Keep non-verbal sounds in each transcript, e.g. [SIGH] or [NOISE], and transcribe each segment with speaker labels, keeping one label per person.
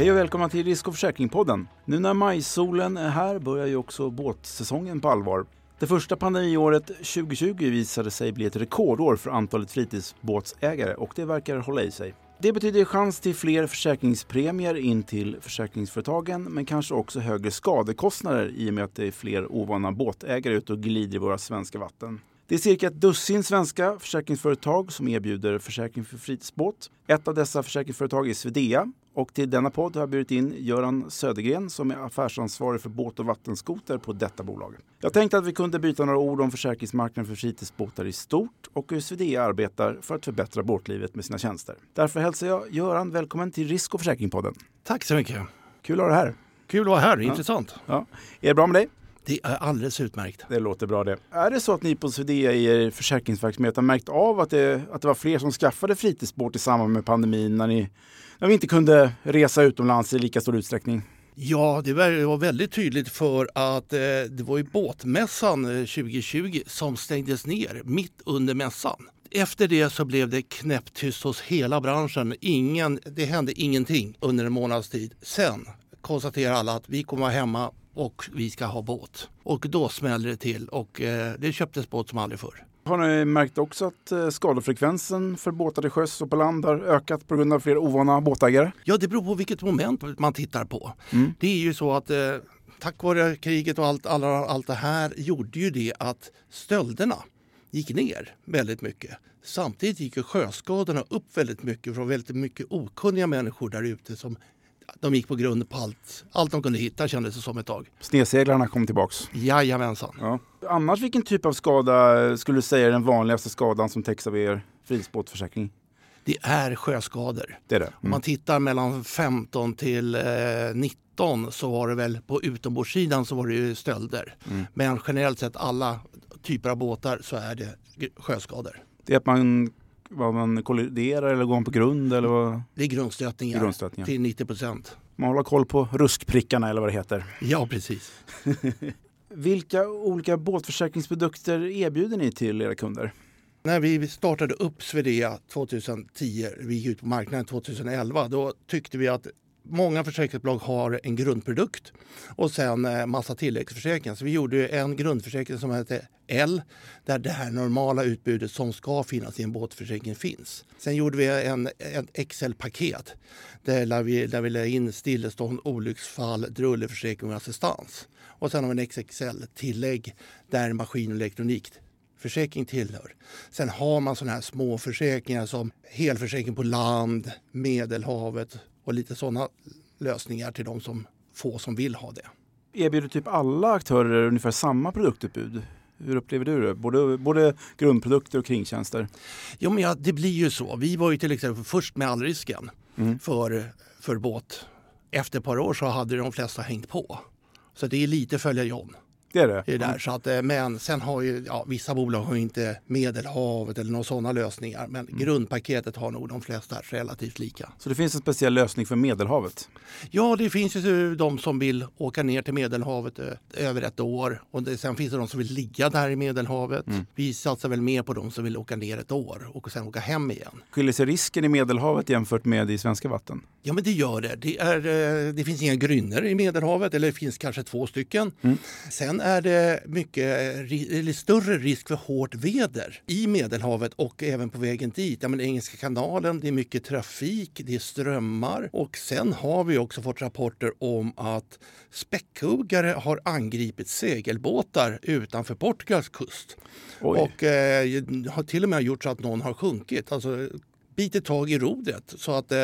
Speaker 1: Hej och välkomna till Risk och försäkringspodden. Nu när majsolen är här börjar ju också båtsäsongen på allvar. Det första pandemiåret 2020 visade sig bli ett rekordår för antalet fritidsbåtsägare och det verkar hålla i sig. Det betyder chans till fler försäkringspremier in till försäkringsföretagen men kanske också högre skadekostnader i och med att det är fler ovana båtägare ute och glider i våra svenska vatten. Det är cirka ett dussin svenska försäkringsföretag som erbjuder försäkring för fritidsbåt. Ett av dessa försäkringsföretag är Svedea och till denna podd har jag bjudit in Göran Södergren som är affärsansvarig för båt och vattenskoter på detta bolag. Jag tänkte att vi kunde byta några ord om försäkringsmarknaden för fritidsbåtar i stort och hur Svedea arbetar för att förbättra båtlivet med sina tjänster. Därför hälsar jag Göran välkommen till Risk och försäkringspodden.
Speaker 2: Tack så mycket.
Speaker 1: Kul att ha dig här.
Speaker 2: Kul att vara här, intressant.
Speaker 1: Ja. Är det bra med dig?
Speaker 2: Det är alldeles utmärkt.
Speaker 1: Det låter bra det. Är det så att ni på Svedea i er försäkringsverksamhet har märkt av att det, att det var fler som skaffade fritidsbåt i samband med pandemin när, ni, när vi inte kunde resa utomlands i lika stor utsträckning?
Speaker 2: Ja, det var väldigt tydligt för att eh, det var ju båtmässan eh, 2020 som stängdes ner mitt under mässan. Efter det så blev det knäpptyst hos hela branschen. Ingen, det hände ingenting under en månads tid. Sen konstaterar alla att vi kommer vara hemma och vi ska ha båt. Och då smäller det till och eh, det köptes båt som aldrig förr.
Speaker 1: Har ni märkt också att eh, skadefrekvensen för båtar till sjöss och på land har ökat på grund av fler ovana båtägare?
Speaker 2: Ja, det beror på vilket moment man tittar på. Mm. Det är ju så att eh, tack vare kriget och allt, alla, allt det här gjorde ju det att stölderna gick ner väldigt mycket. Samtidigt gick sjöskadorna upp väldigt mycket från väldigt mycket okunniga människor där ute som de gick på grund på allt, allt de kunde hitta kändes det som ett tag.
Speaker 1: Snedseglarna kom tillbaks?
Speaker 2: Jajamensan.
Speaker 1: Ja. Annars vilken typ av skada skulle du säga är den vanligaste skadan som täcks av er fritidsbåtförsäkring?
Speaker 2: Det är sjöskador.
Speaker 1: Det är det. Mm.
Speaker 2: Om man tittar mellan 15 till eh, 19 så var det väl på utombordssidan så var det ju stölder. Mm. Men generellt sett alla typer av båtar så är det sjöskador.
Speaker 1: Det är att man vad man kolliderar eller går man på grund? Eller vad?
Speaker 2: Det är grundstötningar, grundstötningar. till 90 procent.
Speaker 1: Man håller koll på ruskprickarna eller vad det heter.
Speaker 2: Ja, precis. [LAUGHS]
Speaker 1: Vilka olika båtförsäkringsprodukter erbjuder ni till era kunder?
Speaker 2: När vi startade upp Svedea 2010, vi gick ut på marknaden 2011, då tyckte vi att många försäkringsbolag har en grundprodukt och sen eh, massa tilläggsförsäkringar. Så vi gjorde en grundförsäkring som hette L där det här normala utbudet som ska finnas i en båtförsäkring finns. Sen gjorde vi en, en Excel-paket där vi, där vi la in stillestånd, olycksfall, drulleförsäkring och assistans. Och sen har vi en XXL-tillägg där maskin och elektronik försäkring tillhör. Sen har man sådana här små försäkringar som helförsäkring på land, Medelhavet och lite sådana lösningar till de som få som vill ha det.
Speaker 1: Erbjuder typ alla aktörer ungefär samma produktutbud? Hur upplever du det? Både, både grundprodukter och kringtjänster?
Speaker 2: Jo, men ja, det blir ju så. Vi var ju till exempel först med allrisken mm. för, för båt. Efter ett par år så hade de flesta hängt på. Så det är lite följa John.
Speaker 1: Det är det.
Speaker 2: det är där. Så att, eh, men sen har ju ja, vissa bolag har inte Medelhavet eller några sådana lösningar. Men mm. grundpaketet har nog de flesta relativt lika.
Speaker 1: Så det finns en speciell lösning för Medelhavet?
Speaker 2: Ja, det finns ju de som vill åka ner till Medelhavet eh, över ett år. Och det, sen finns det de som vill ligga där i Medelhavet. Mm. Vi satsar väl mer på de som vill åka ner ett år och sen åka hem igen.
Speaker 1: Skiljer sig risken i Medelhavet jämfört med i svenska vatten?
Speaker 2: Ja, men det gör det. Det, är, eh, det finns inga grynner i Medelhavet, eller det finns kanske två stycken. Mm. Sen är det mycket, eller större risk för hårt väder i Medelhavet och även på vägen dit. Ja, men Engelska kanalen, det är mycket trafik, det är strömmar och sen har vi också fått rapporter om att späckhuggare har angripit segelbåtar utanför Portugals kust. Oj. Och eh, har till och med gjort så att någon har sjunkit. Alltså, bitit tag i rodret så att eh,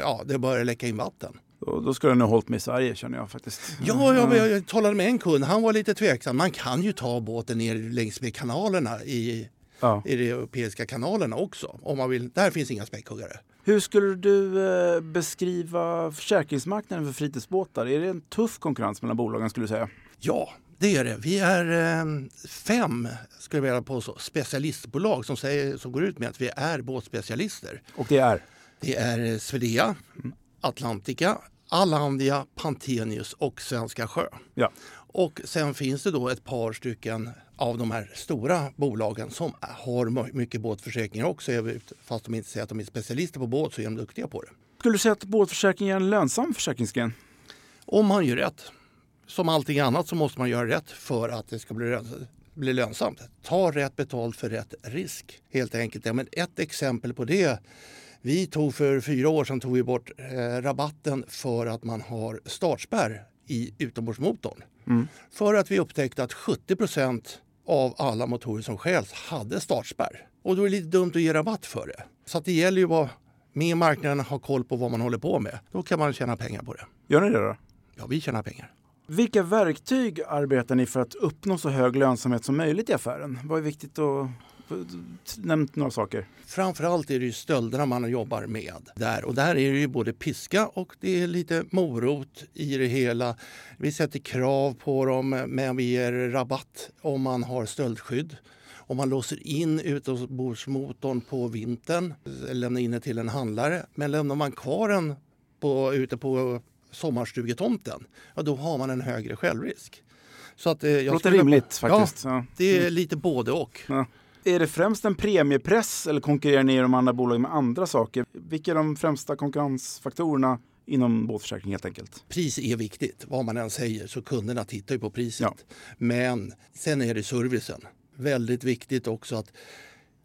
Speaker 2: ja, det börjar läcka in vatten.
Speaker 1: Då, då skulle den ha hållit mig i Sverige känner jag faktiskt.
Speaker 2: Ja, jag, jag, jag talade med en kund. Han var lite tveksam. Man kan ju ta båten ner längs med kanalerna i, ja. i de europeiska kanalerna också. Om man vill. Där finns inga späckhuggare.
Speaker 1: Hur skulle du eh, beskriva försäkringsmarknaden för fritidsbåtar? Är det en tuff konkurrens mellan bolagen skulle du säga?
Speaker 2: Ja, det är det. Vi är eh, fem skulle jag vilja påstå, specialistbolag som, säger, som går ut med att vi är båtspecialister.
Speaker 1: Och det är?
Speaker 2: Det är Svedea, mm. Atlantica, Allandia, Pantenius och Svenska Sjö.
Speaker 1: Ja.
Speaker 2: Och sen finns det då ett par stycken av de här stora bolagen som har mycket båtförsäkringar också. Fast de inte säger att de är specialister på båt så är de duktiga på det.
Speaker 1: Skulle du säga att båtförsäkring är en lönsam försäkringsgren?
Speaker 2: Om man gör rätt. Som allting annat så måste man göra rätt för att det ska bli, bli lönsamt. Ta rätt betalt för rätt risk helt enkelt. Ja, men ett exempel på det vi tog för fyra år sedan tog vi bort eh, rabatten för att man har startspärr i utombordsmotorn. Mm. För att vi upptäckte att 70% av alla motorer som stjäls hade startspärr. Och då är det lite dumt att ge rabatt för det. Så det gäller ju att vara med i marknaden ha koll på vad man håller på med. Då kan man tjäna pengar på det.
Speaker 1: Gör ni det då?
Speaker 2: Ja, vi tjänar pengar.
Speaker 1: Vilka verktyg arbetar ni för att uppnå så hög lönsamhet som möjligt i affären? Vad är viktigt att nämnt några saker.
Speaker 2: Framförallt är det ju stölderna man jobbar med där. Och där är det ju både piska och det är lite morot i det hela. Vi sätter krav på dem men vi ger rabatt om man har stöldskydd. Om man låser in utombordsmotorn på vintern, lämnar in den till en handlare. Men lämnar man kvar den på, ute på sommarstugetomten, ja, då har man en högre självrisk.
Speaker 1: Så att, eh, jag Låter rimligt faktiskt.
Speaker 2: Ja, det är lite både och. Ja.
Speaker 1: Är det främst en premiepress eller konkurrerar ni i de andra bolagen med andra saker? Vilka är de främsta konkurrensfaktorerna inom båtförsäkring helt enkelt?
Speaker 2: Pris är viktigt, vad man än säger, så kunderna tittar ju på priset. Ja. Men sen är det servicen. Väldigt viktigt också att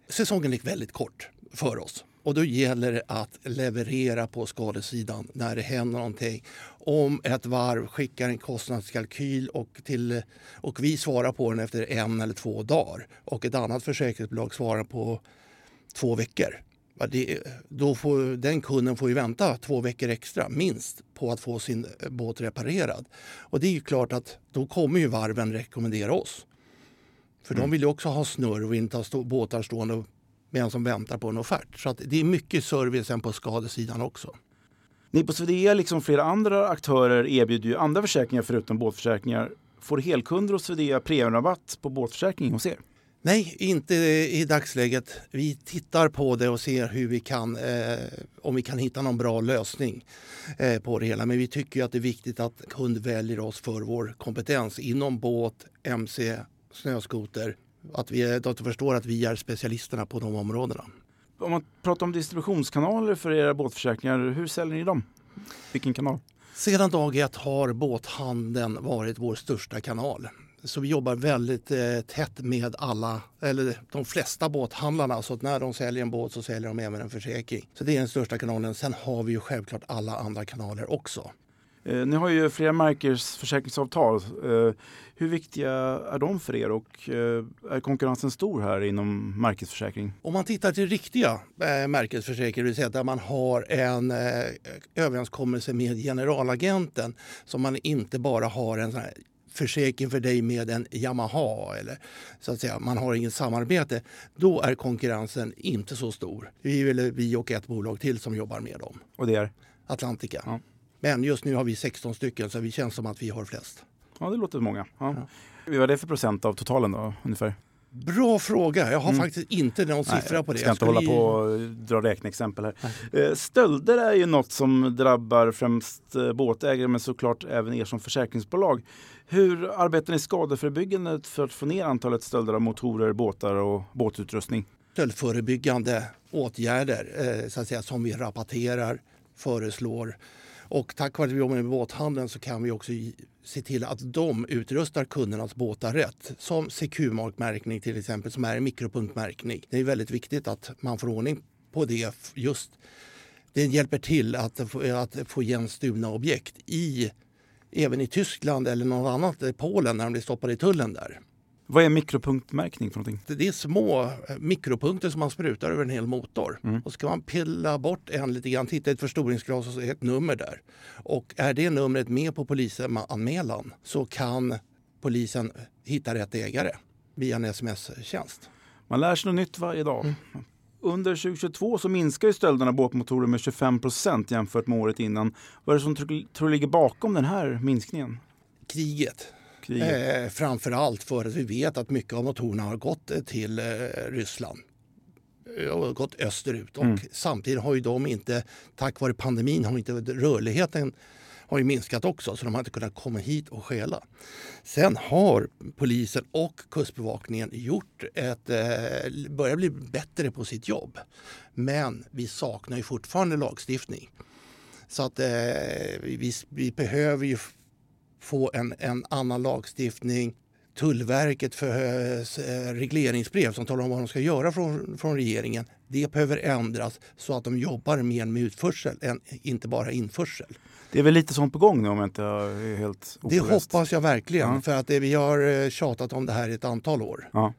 Speaker 2: säsongen är väldigt kort för oss. Och då gäller det att leverera på skadesidan när det händer någonting. Om ett varv skickar en kostnadskalkyl och, till, och vi svarar på den efter en eller två dagar och ett annat försäkringsbolag svarar på två veckor. Det, då får, den kunden får ju vänta två veckor extra, minst, på att få sin båt reparerad. Och det är ju klart att då kommer ju varven rekommendera oss. För mm. de vill ju också ha snurr och inte ha stå, båtar stående medan de väntar på en offert. Så det är mycket servicen på skadesidan också.
Speaker 1: Ni på Swedea, liksom flera andra aktörer, erbjuder ju andra försäkringar förutom båtförsäkringar. Får helkunder hos Swedea premierabatt på båtförsäkring hos er?
Speaker 2: Nej, inte i dagsläget. Vi tittar på det och ser hur vi kan, eh, om vi kan hitta någon bra lösning eh, på det hela. Men vi tycker att det är viktigt att kund väljer oss för vår kompetens inom båt, mc, snöskoter att, vi, att de förstår att vi är specialisterna på de områdena.
Speaker 1: Om man pratar om distributionskanaler för era båtförsäkringar, hur säljer ni dem? Vilken kanal?
Speaker 2: Sedan dag ett har båthandeln varit vår största kanal. Så vi jobbar väldigt eh, tätt med alla, eller de flesta båthandlarna. Så att när de säljer en båt så säljer de även en försäkring. Så det är den största kanalen. Sen har vi ju självklart alla andra kanaler också.
Speaker 1: Eh, ni har ju flera märkers försäkringsavtal. Eh, hur viktiga är de för er och eh, är konkurrensen stor här inom märkesförsäkring?
Speaker 2: Om man tittar till riktiga eh, märkesförsäkringar, det vill säga där man har en eh, överenskommelse med generalagenten som man inte bara har en försäkring för dig med en Yamaha eller så att säga, man har inget samarbete, då är konkurrensen inte så stor. Vi väl vi och ett bolag till som jobbar med dem.
Speaker 1: Och det är?
Speaker 2: Atlantica. Ja. Men just nu har vi 16 stycken så vi känns som att vi har flest.
Speaker 1: Ja, det låter många. Ja. Ja. Vad är det för procent av totalen då, ungefär?
Speaker 2: Bra fråga. Jag har mm. faktiskt inte någon siffra Nej, på det.
Speaker 1: Jag ska jag inte hålla på och dra räkneexempel här. Nej. Eh, stölder är ju något som drabbar främst eh, båtägare men såklart även er som försäkringsbolag. Hur arbetar ni skadeförebyggande för att få ner antalet stölder av motorer, båtar och båtutrustning?
Speaker 2: Stöldförebyggande åtgärder eh, så att säga, som vi rapporterar, föreslår och tack vare att vi jobbar med båthandeln så kan vi också se till att de utrustar kundernas båtar rätt. Som CQ-märkning till exempel, som är en mikropunktmärkning. Det är väldigt viktigt att man får ordning på det. Just det hjälper till att få, att få igen stulna objekt i, även i Tyskland eller något annat, Polen, när de blir stoppade i tullen där.
Speaker 1: Vad är mikropunktmärkning för någonting?
Speaker 2: Det är små eh, mikropunkter som man sprutar över en hel motor. Mm. Och så kan man pilla bort en lite grann, titta i ett förstoringsglas och är ett nummer där. Och är det numret med på polisanmälan så kan polisen hitta rätt ägare via en sms-tjänst.
Speaker 1: Man lär sig något nytt varje dag. Mm. Under 2022 så minskar ju stölderna av båtmotorer med 25 procent jämfört med året innan. Vad är det som tror ligger bakom den här minskningen?
Speaker 2: Kriget Eh, framför allt för att vi vet att mycket av motorerna har gått eh, till eh, Ryssland eh, och gått österut. Mm. Och samtidigt har ju de inte, tack vare pandemin, har inte rörligheten har ju minskat också så de har inte kunnat komma hit och stjäla. Sen har polisen och Kustbevakningen gjort ett, eh, börjar bli bättre på sitt jobb. Men vi saknar ju fortfarande lagstiftning. Så att eh, vi, vi behöver ju få en, en annan lagstiftning. Tullverket för eh, regleringsbrev som talar om vad de ska göra från, från regeringen. Det behöver ändras så att de jobbar mer med utförsel än inte bara införsel.
Speaker 1: Det är väl lite sånt på gång nu om jag inte är helt
Speaker 2: opåläst. Det hoppas jag verkligen ja. för att vi har eh, tjatat om det här i ett antal år.
Speaker 1: Ja.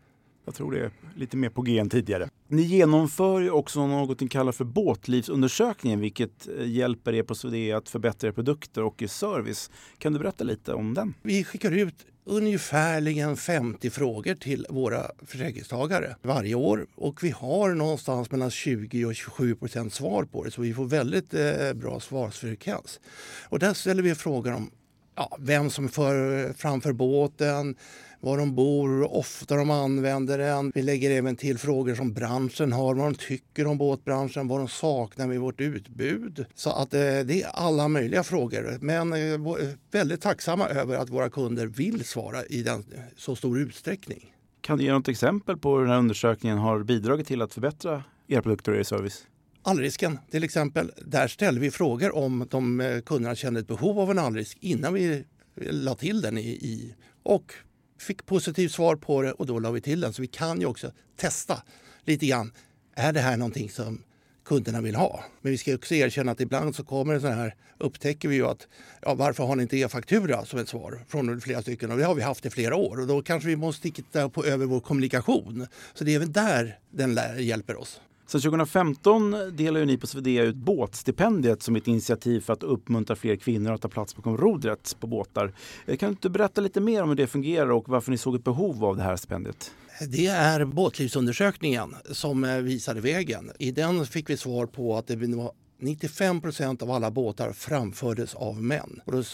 Speaker 1: Jag tror det är lite mer på G än tidigare. Ni genomför ju också något ni kallar för båtlivsundersökningen vilket eh, hjälper er på Swedea att förbättra er produkter och er service. Kan du berätta lite om den?
Speaker 2: Vi skickar ut ungefärligen 50 frågor till våra försäkringstagare varje år och vi har någonstans mellan 20 och 27 procent svar på det så vi får väldigt eh, bra svarsfrekvens. Och där ställer vi frågor om ja, vem som för framför båten, var de bor, hur ofta de använder den. Vi lägger även till frågor som branschen har, vad de tycker om båtbranschen, vad de saknar med vårt utbud. Så att eh, det är alla möjliga frågor. Men eh, väldigt tacksamma över att våra kunder vill svara i den, så stor utsträckning.
Speaker 1: Kan du ge något exempel på hur den här undersökningen har bidragit till att förbättra era produkter och er service?
Speaker 2: Allrisken till exempel. Där ställer vi frågor om de eh, kunderna kände ett behov av en allrisk innan vi eh, la till den i, i och fick positivt svar på det och då la vi till den. Så vi kan ju också testa lite grann. Är det här någonting som kunderna vill ha? Men vi ska också erkänna att ibland så kommer det så här, upptäcker vi ju att ja, varför har ni inte e-faktura som ett svar från flera stycken? Och det har vi haft i flera år och då kanske vi måste titta på över vår kommunikation. Så det är även där den hjälper oss.
Speaker 1: Sen 2015 delar ju ni på Swedea ut båtstipendiet som ett initiativ för att uppmuntra fler kvinnor att ta plats bakom rodret på båtar. Eh, kan du inte berätta lite mer om hur det fungerar och varför ni såg ett behov av det här stipendiet?
Speaker 2: Det är båtlivsundersökningen som eh, visade vägen. I den fick vi svar på att det var 95 procent av alla båtar framfördes av män. Och då eh,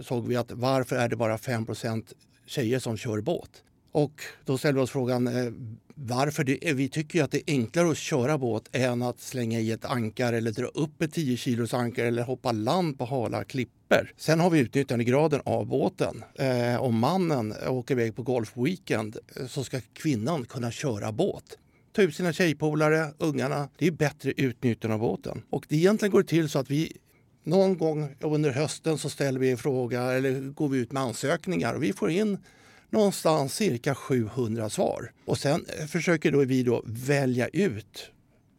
Speaker 2: såg vi att varför är det bara 5 procent tjejer som kör båt? Och då ställde vi oss frågan varför. Det, vi tycker att det är enklare att köra båt än att slänga i ett ankar eller dra upp ett 10 kilos ankar eller hoppa land på hala klippor. Sen har vi utnyttjandegraden av båten. Eh, om mannen åker iväg på golfweekend eh, så ska kvinnan kunna köra båt ta ut sina tjejpolare, ungarna. Det är bättre utnyttjande av båten. Och det egentligen går till så att vi någon gång under hösten så ställer vi en fråga eller går vi ut med ansökningar och vi får in någonstans cirka 700 svar. Och sen eh, försöker då vi då välja ut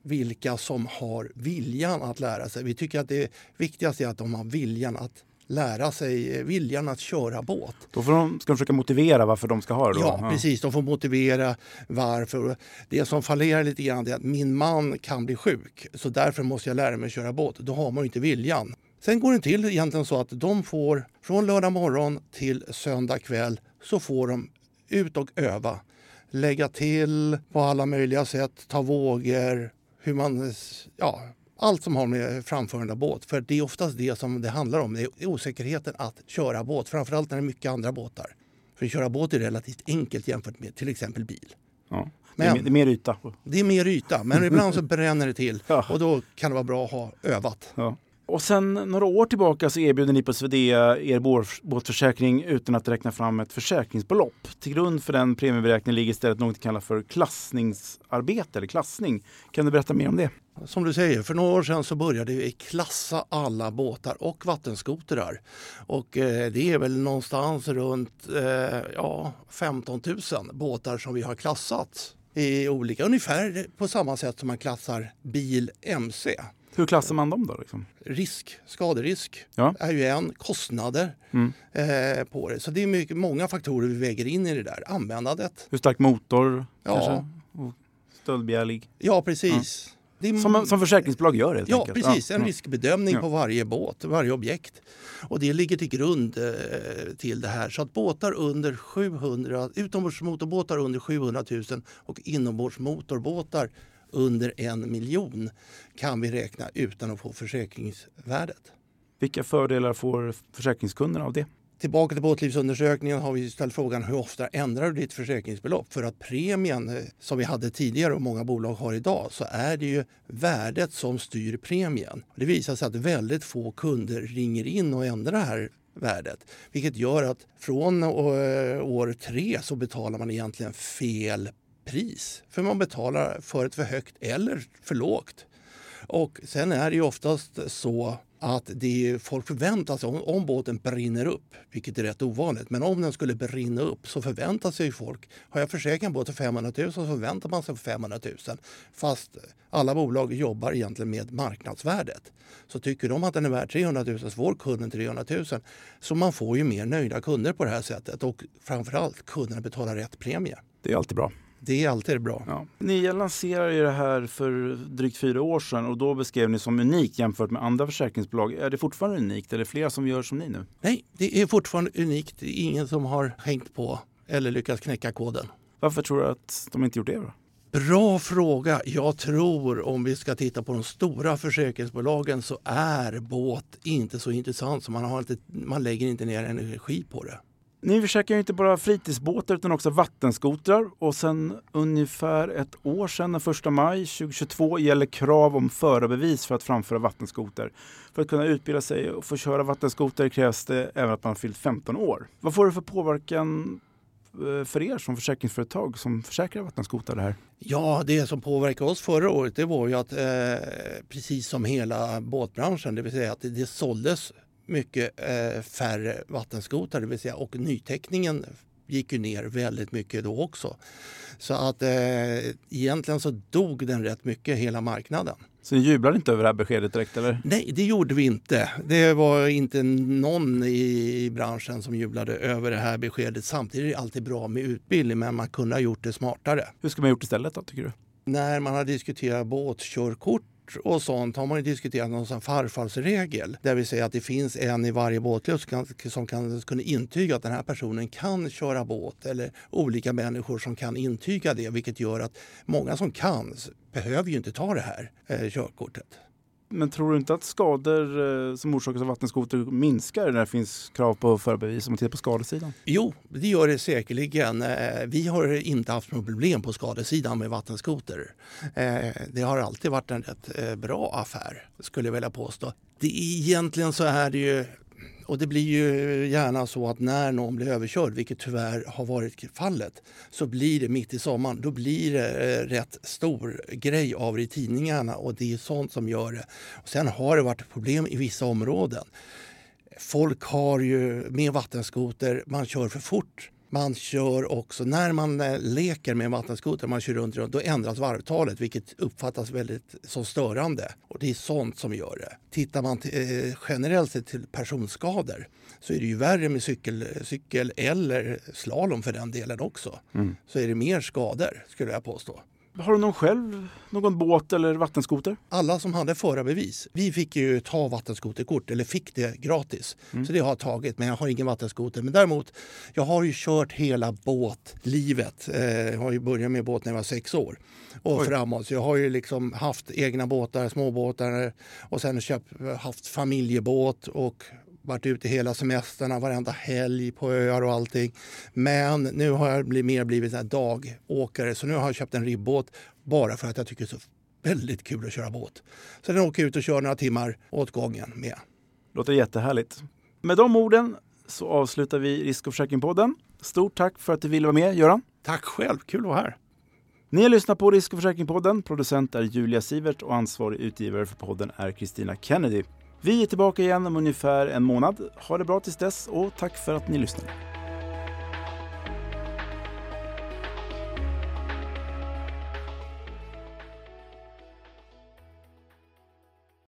Speaker 2: vilka som har viljan att lära sig. Vi tycker att det viktigaste är att de har viljan att lära sig, eh, viljan att köra båt.
Speaker 1: Då får de, ska de försöka motivera varför de ska ha det? Då.
Speaker 2: Ja, precis. De får motivera varför. Det som fallerar lite grann är att min man kan bli sjuk så därför måste jag lära mig att köra båt. Då har man inte viljan. Sen går det till egentligen så att de får från lördag morgon till söndag kväll så får de ut och öva. Lägga till på alla möjliga sätt, ta vågor, hur man, ja, allt som har med framförande av båt. För det är oftast det som det handlar om, det är osäkerheten att köra båt. Framförallt när det är mycket andra båtar. För att köra båt är relativt enkelt jämfört med till exempel bil.
Speaker 1: Ja. Men, det är mer yta.
Speaker 2: Det är mer yta, men ibland så [LAUGHS] bränner det till ja. och då kan det vara bra att ha övat.
Speaker 1: Ja. Och sen några år tillbaka så erbjuder ni på Swedea er båtförsäkring utan att räkna fram ett försäkringsbelopp. Till grund för den premieberäkningen ligger istället något kallat för klassningsarbete eller klassning. Kan du berätta mer om det?
Speaker 2: Som du säger, för några år sedan så började vi klassa alla båtar och vattenskotrar. Och eh, det är väl någonstans runt eh, ja, 15 000 båtar som vi har klassat i olika, ungefär på samma sätt som man klassar bil MC.
Speaker 1: Hur klassar man dem då? Liksom?
Speaker 2: Risk, skaderisk ja. är ju en, kostnader mm. eh, på det. Så det är mycket, många faktorer vi väger in i det där. Användandet.
Speaker 1: Hur stark motor ja. kanske? Stöldbegärlig?
Speaker 2: Ja, precis.
Speaker 1: Ja. Är, som, som försäkringsbolag gör helt
Speaker 2: ja,
Speaker 1: enkelt.
Speaker 2: Precis, en riskbedömning på varje båt, varje objekt. Och det ligger till grund eh, till det här. Så att båtar under 700, utombordsmotorbåtar under 700 000 och inombordsmotorbåtar under en miljon kan vi räkna utan att få försäkringsvärdet.
Speaker 1: Vilka fördelar får försäkringskunderna av det?
Speaker 2: Tillbaka till båtlivsundersökningen har vi ställt frågan hur ofta ändrar du ditt försäkringsbelopp? För att premien eh, som vi hade tidigare och många bolag har idag så är det ju värdet som styr premien. Det visar sig att väldigt få kunder ringer in och ändrar det här värdet. Vilket gör att från eh, år tre så betalar man egentligen fel pris. För man betalar för ett för högt eller för lågt. Och sen är det ju oftast så att det folk förväntar sig, om, om båten brinner upp, vilket är rätt ovanligt, men om den skulle brinna upp så förväntar sig folk, har jag försäkrat en båt för 500 000 så förväntar man sig 500 000. Fast alla bolag jobbar egentligen med marknadsvärdet. Så tycker de att den är värd 300 000 så får kunden 300 000. Så man får ju mer nöjda kunder på det här sättet och framförallt kunderna betalar rätt premie.
Speaker 1: Det är alltid bra.
Speaker 2: Det är alltid bra.
Speaker 1: Ja. Ni lanserade ju det här för drygt fyra år sedan och då beskrev ni som unikt jämfört med andra försäkringsbolag. Är det fortfarande unikt eller fler som gör som ni nu?
Speaker 2: Nej, det är fortfarande unikt. Det är ingen som har hängt på eller lyckats knäcka koden.
Speaker 1: Varför tror du att de inte gjort det då?
Speaker 2: Bra fråga. Jag tror om vi ska titta på de stora försäkringsbolagen så är båt inte så intressant så man, har inte, man lägger inte ner energi på det.
Speaker 1: Ni försäkrar inte bara fritidsbåtar utan också vattenskotrar och sen ungefär ett år sedan, den 1 maj 2022, gäller krav om förarbevis för att framföra vattenskoter. För att kunna utbilda sig och få köra vattenskoter krävs det även att man har fyllt 15 år. Vad får det för påverkan eh, för er som försäkringsföretag som försäkrar vattenskotrar det här?
Speaker 2: Ja, det som påverkade oss förra året det var ju att eh, precis som hela båtbranschen, det vill säga att det, det såldes mycket eh, färre vattenskotrar, det vill säga och nytäckningen gick ju ner väldigt mycket då också. Så att eh, egentligen så dog den rätt mycket, hela marknaden.
Speaker 1: Så ni jublade inte över det här beskedet direkt eller?
Speaker 2: Nej, det gjorde vi inte. Det var inte någon i branschen som jublade över det här beskedet. Samtidigt är det alltid bra med utbildning, men man kunde ha gjort det smartare.
Speaker 1: Hur ska man gjort istället då, tycker du?
Speaker 2: När man har diskuterat båtkörkort och sånt har man ju diskuterat någon sån farfallsregel. Där vi säger att det finns en i varje båtklubb som kan, som kan kunna intyga att den här personen kan köra båt. Eller olika människor som kan intyga det. Vilket gör att många som kan behöver ju inte ta det här eh, körkortet.
Speaker 1: Men tror du inte att skador eh, som orsakas av vattenskoter minskar när det finns krav på förbevis om man tittar på skadesidan?
Speaker 2: Jo, det gör det säkerligen. Eh, vi har inte haft problem på skadesidan med vattenskoter. Eh, det har alltid varit en rätt bra affär, skulle jag vilja påstå. Det, egentligen så är det ju och det blir ju gärna så att när någon blir överkörd, vilket tyvärr har varit fallet, så blir det mitt i sommaren. Då blir det eh, rätt stor grej av det i tidningarna och det är sånt som gör det. Och sen har det varit problem i vissa områden. Folk har ju med vattenskoter, man kör för fort man kör också, när man eh, leker med en vattenskoter, man kör runt, runt, då ändras varvtalet vilket uppfattas väldigt som störande. Och det är sånt som gör det. Tittar man till, eh, generellt sett till personskador så är det ju värre med cykel, cykel eller slalom för den delen också. Mm. Så är det mer skador skulle jag påstå.
Speaker 1: Har du någon själv, någon båt eller vattenskoter?
Speaker 2: Alla som hade förarbevis. Vi fick ju ta vattenskoterkort, eller fick det gratis. Mm. Så det har jag tagit, men jag har ingen vattenskoter. Men däremot, jag har ju kört hela båtlivet. Eh, jag har ju börjat med båt när jag var sex år och Oj. framåt. Så jag har ju liksom haft egna båtar, småbåtar och sen köpt, haft familjebåt och varit ute hela semestrarna, varenda helg på öar och allting. Men nu har jag blivit, mer blivit en dagåkare så nu har jag köpt en ribbåt bara för att jag tycker det är så väldigt kul att köra båt. Så den åker ut och kör några timmar åt gången med.
Speaker 1: Låter jättehärligt. Med de orden så avslutar vi Risk och försäkringspodden. Stort tack för att du ville vara med, Göran.
Speaker 2: Tack själv, kul att vara här.
Speaker 1: Ni har lyssnat på Risk och försäkringspodden. Producent är Julia Sivert och ansvarig utgivare för podden är Kristina Kennedy. Vi är tillbaka igen om ungefär en månad. Ha det bra tills dess och tack för att ni lyssnade.